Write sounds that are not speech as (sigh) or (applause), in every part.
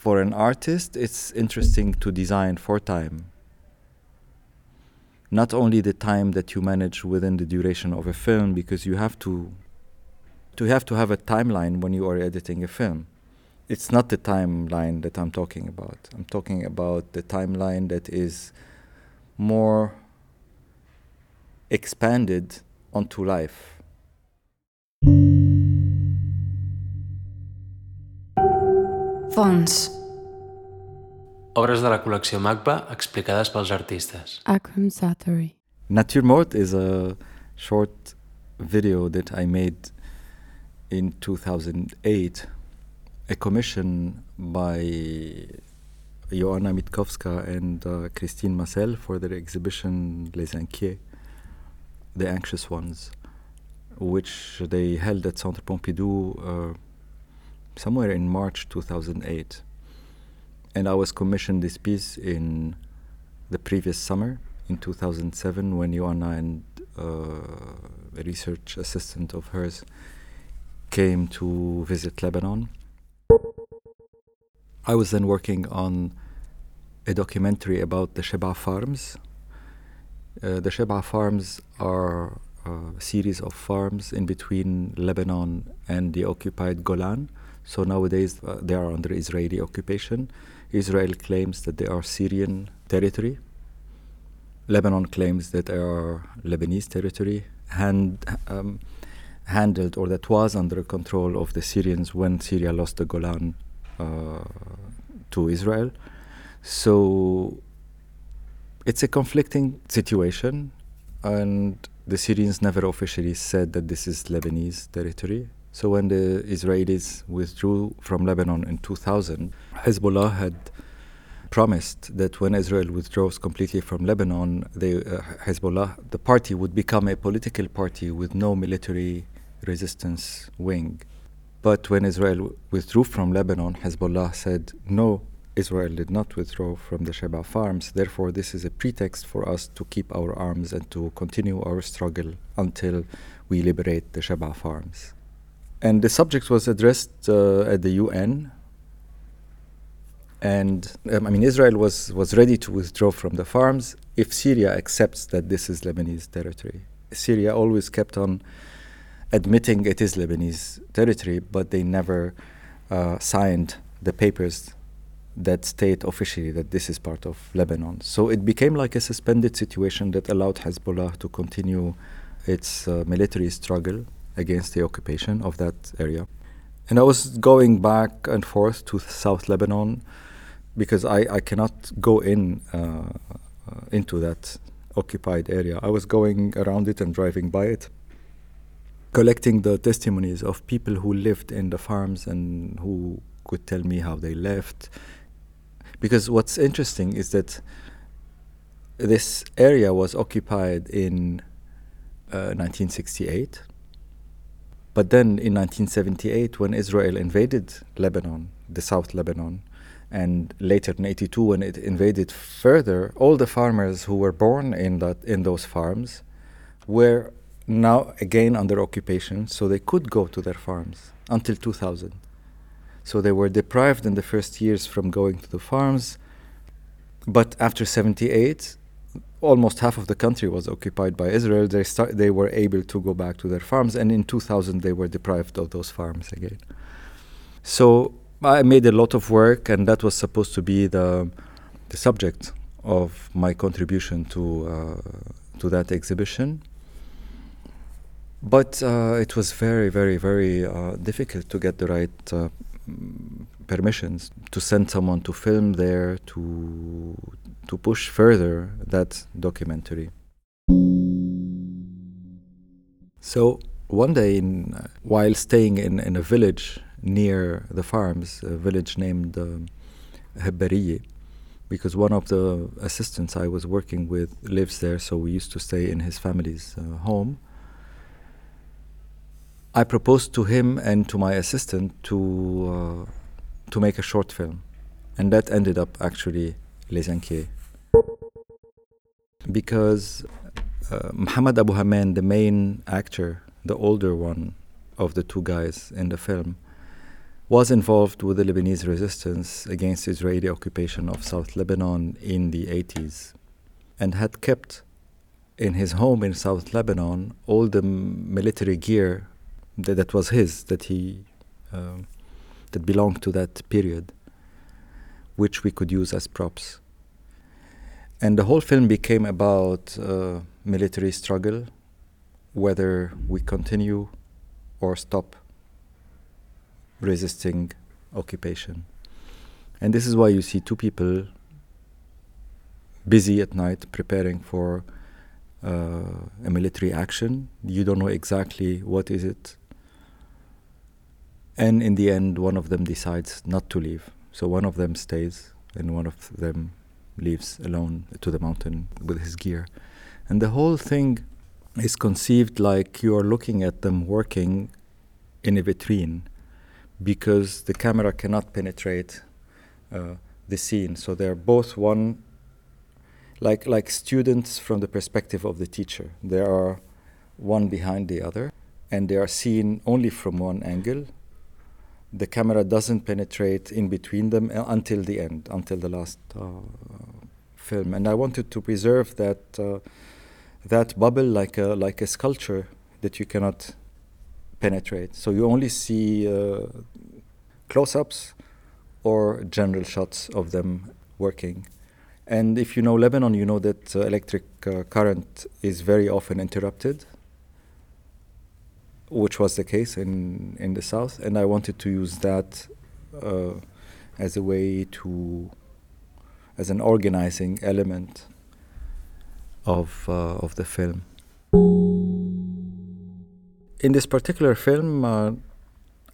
for an artist, it's interesting to design for time. Not only the time that you manage within the duration of a film, because you have to, to have to have a timeline when you are editing a film. It's not the timeline that I'm talking about. I'm talking about the timeline that is more expanded onto life. Fons. Obres de la col·lecció MACBA explicades pels artistes. Akram Zaatari. Naturemort is a short video that I made in 2008, a commission by Joanna Mytkowska and uh, Christine Macel for their exhibition Les Inquiets, The Anxious Ones, which they held at Centre Pompidou uh, somewhere in March 2008. And I was commissioned this piece in the previous summer, in 2007, when Joanna and uh, a research assistant of hers came to visit Lebanon. I was then working on a documentary about the Shebaa farms. Uh, the Shebaa farms are a series of farms in between Lebanon and the occupied Golan. So nowadays uh, they are under Israeli occupation. Israel claims that they are Syrian territory. Lebanon claims that they are Lebanese territory, hand, um, handled or that was under control of the Syrians when Syria lost the Golan uh, to Israel. So it's a conflicting situation, and the Syrians never officially said that this is Lebanese territory. So when the Israelis withdrew from Lebanon in 2000, Hezbollah had promised that when Israel withdraws completely from Lebanon, they, uh, Hezbollah, the party, would become a political party with no military resistance wing. But when Israel withdrew from Lebanon, Hezbollah said, no, Israel did not withdraw from the Shebaa farms. Therefore, this is a pretext for us to keep our arms and to continue our struggle until we liberate the Shebaa farms. And the subject was addressed uh, at the UN. And um, I mean, Israel was, was ready to withdraw from the farms if Syria accepts that this is Lebanese territory. Syria always kept on admitting it is Lebanese territory, but they never uh, signed the papers that state officially that this is part of Lebanon. So it became like a suspended situation that allowed Hezbollah to continue its uh, military struggle against the occupation of that area. And I was going back and forth to South Lebanon because I, I cannot go in uh, uh, into that occupied area. I was going around it and driving by it, collecting the testimonies of people who lived in the farms and who could tell me how they left. Because what's interesting is that this area was occupied in uh, 1968 but then in 1978, when Israel invaded Lebanon, the South Lebanon, and later in 82 when it invaded further, all the farmers who were born in that in those farms were now again under occupation, so they could go to their farms until 2000. So they were deprived in the first years from going to the farms, but after 78, almost half of the country was occupied by Israel, they, start, they were able to go back to their farms, and in 2000 they were deprived of those farms again. So I made a lot of work, and that was supposed to be the, the subject of my contribution to, uh, to that exhibition. But uh, it was very, very, very uh, difficult to get the right uh, permissions to send someone to film there, to to push further that documentary. So one day, in, uh, while staying in, in a village near the farms, a village named uh, because one of the assistants I was working with lives there, so we used to stay in his family's uh, home. I proposed to him and to my assistant to uh, to make a short film, and that ended up actually Les Inquiets. Because uh, Muhammad Abu Hamman, the main actor, the older one of the two guys in the film, was involved with the Lebanese resistance against Israeli occupation of South Lebanon in the 80s and had kept in his home in South Lebanon all the military gear that, that was his, that he uh, that belonged to that period, which we could use as props. And the whole film became about uh, military struggle, whether we continue or stop resisting occupation. And this is why you see two people busy at night preparing for uh, a military action. You don't know exactly what is it. And in the end, one of them decides not to leave. So one of them stays, and one of them leaves alone to the mountain with his gear. And the whole thing is conceived like you are looking at them working in a vitrine because the camera cannot penetrate uh, the scene. So they're both one, like, like students from the perspective of the teacher. They are one behind the other, and they are seen only from one angle. The camera doesn't penetrate in between them uh, until the end, until the last uh, film. And I wanted to preserve that, uh, that bubble like a, like a sculpture that you cannot penetrate. So you only see uh, close ups or general shots of them working. And if you know Lebanon, you know that uh, electric uh, current is very often interrupted, which was the case in, in the south. And I wanted to use that uh, as a way to, as an organizing element of, uh, of the film in this particular film, uh,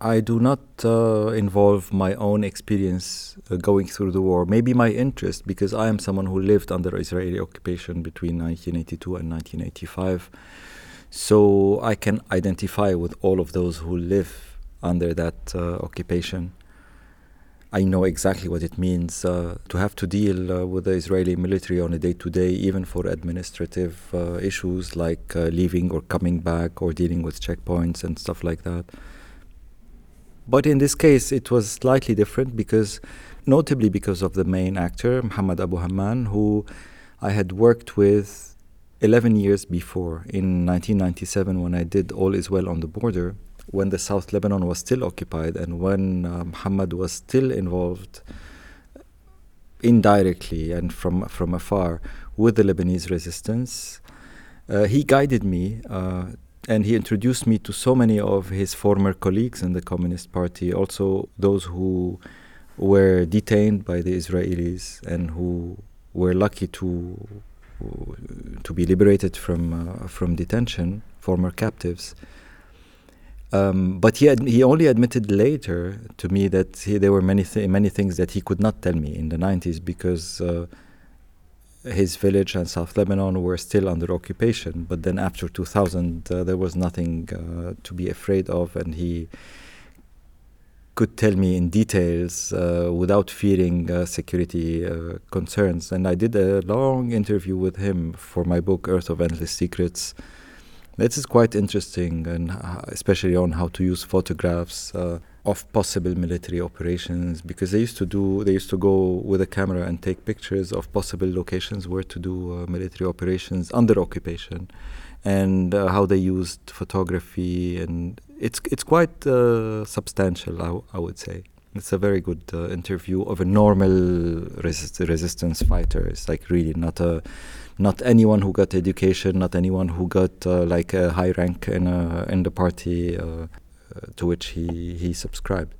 I do not uh, involve my own experience uh, going through the war. Maybe my interest, because I am someone who lived under Israeli occupation between 1982 and 1985. So I can identify with all of those who live under that uh, occupation. I know exactly what it means uh, to have to deal uh, with the Israeli military on a day to day, even for administrative uh, issues like uh, leaving or coming back or dealing with checkpoints and stuff like that. But in this case, it was slightly different because, notably because of the main actor, Muhammad Abu Hamman, who I had worked with 11 years before in 1997 when I did All Is Well on the Border when the South Lebanon was still occupied and when uh, Muhammad was still involved indirectly and from from afar with the Lebanese resistance, uh, he guided me uh, and he introduced me to so many of his former colleagues in the Communist Party, also those who were detained by the Israelis and who were lucky to to be liberated from uh, from detention, former captives. Um, but he, ad- he only admitted later to me that he, there were many, th- many things that he could not tell me in the 90s because uh, his village and South Lebanon were still under occupation. But then after 2000, uh, there was nothing uh, to be afraid of, and he could tell me in details uh, without fearing uh, security uh, concerns. And I did a long interview with him for my book, Earth of Endless Secrets this is quite interesting, and especially on how to use photographs uh, of possible military operations, because they used to do, they used to go with a camera and take pictures of possible locations where to do uh, military operations under occupation, and uh, how they used photography, and it's it's quite uh, substantial, I, would say. It's a very good uh, interview of a normal resist- resistance fighter. It's like really not a not anyone who got education, not anyone who got uh, like a high rank in a, in the party uh, uh to which he he subscribed.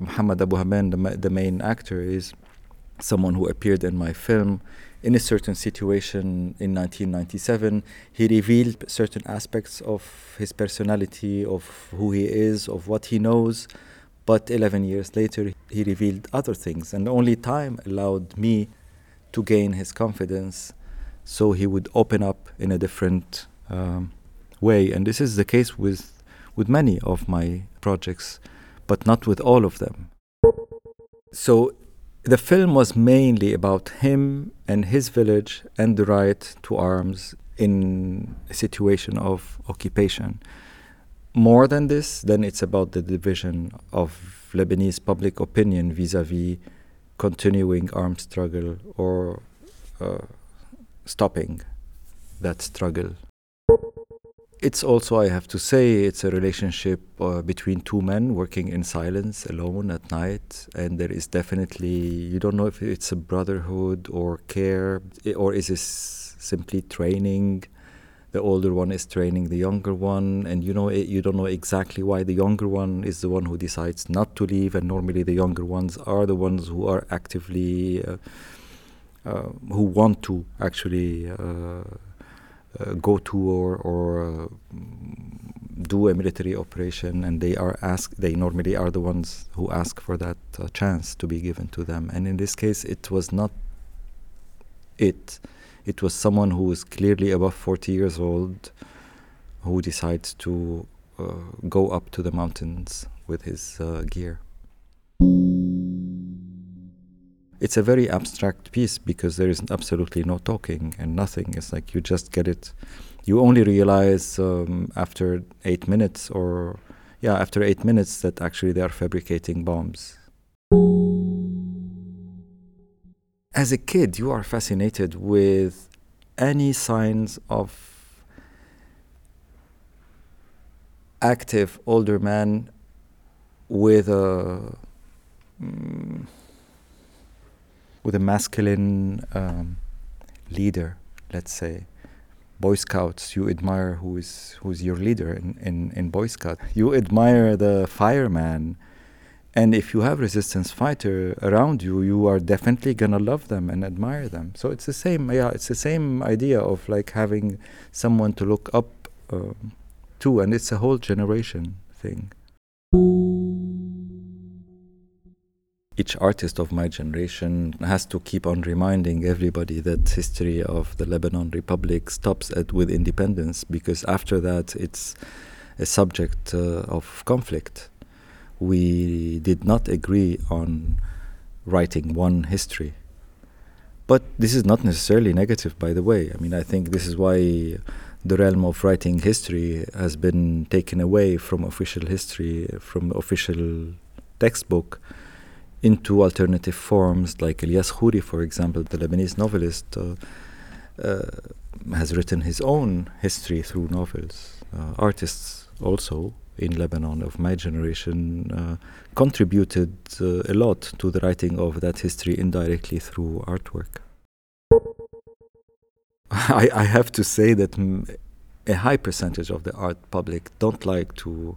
Muhammad Abu Hamman, the, the main actor, is someone who appeared in my film in a certain situation in 1997. He revealed certain aspects of his personality, of who he is, of what he knows. But 11 years later, he revealed other things, and only time allowed me to gain his confidence so he would open up in a different um, way. And this is the case with, with many of my projects, but not with all of them. So the film was mainly about him and his village and the right to arms in a situation of occupation. more than this, then it's about the division of Lebanese public opinion vis a vis continuing armed struggle or uh, stopping that struggle. It's also, I have to say, it's a relationship uh, between two men working in silence alone at night. And there is definitely, you don't know if it's a brotherhood or care, or is this simply training? The older one is training the younger one, and you know you don't know exactly why the younger one is the one who decides not to leave, and normally the younger ones are the ones who are actively, uh, uh, who want to actually uh, uh, go to or, or uh, do a military operation, and they are ask. They normally are the ones who ask for that uh, chance to be given to them. And in this case, it was not it. It was someone who is clearly above 40 years old, who decides to uh, go up to the mountains with his uh, gear. It's a very abstract piece because there is absolutely no talking and nothing. It's like you just get it. You only realize um, after eight minutes, or yeah, after eight minutes, that actually they are fabricating bombs. As a kid, you are fascinated with any signs of active older man with a. Mm, with a masculine um, leader, let's say. Boy Scouts, you admire who is who's your leader in, in, in Boy Scout. You admire the fireman. And if you have resistance fighter around you, you are definitely gonna love them and admire them. So it's the same, yeah, it's the same idea of like having someone to look up um, to, and it's a whole generation thing. Each artist of my generation has to keep on reminding everybody that history of the Lebanon Republic stops at with independence because after that it's a subject uh, of conflict. We did not agree on writing one history. But this is not necessarily negative, by the way. I mean, I think this is why the realm of writing history has been taken away from official history, from official textbook into alternative forms, like Elias Khoury, for example, the Lebanese novelist, uh, uh, has written his own history through novels. Uh, artists also in Lebanon of my generation uh, contributed uh, a lot to the writing of that history indirectly through artwork. (laughs) I, I have to say that a high percentage of the art public don't like to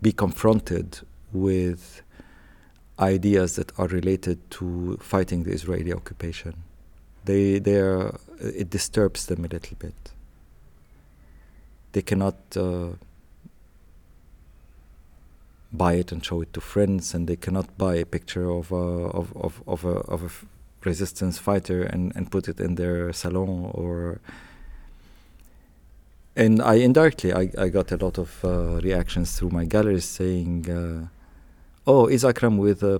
be confronted with ideas that are related to fighting the Israeli occupation. They, they are, it disturbs them a little bit. They cannot uh, buy it and show it to friends, and they cannot buy a picture of a, of, of, of a, of a resistance fighter and, and put it in their salon or and I indirectly I, I got a lot of uh, reactions through my galleries saying uh, oh, is Akram with uh,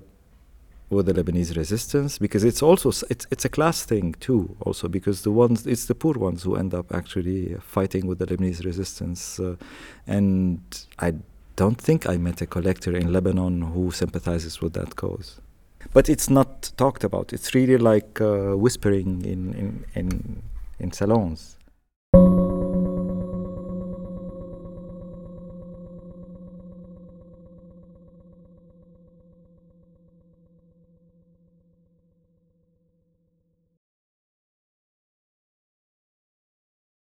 with the Lebanese resistance? Because it's also it's it's a class thing too. Also because the ones it's the poor ones who end up actually fighting with the Lebanese resistance, uh, and I don't think I met a collector in Lebanon who sympathizes with that cause. But it's not talked about. It's really like uh, whispering in in in, in salons.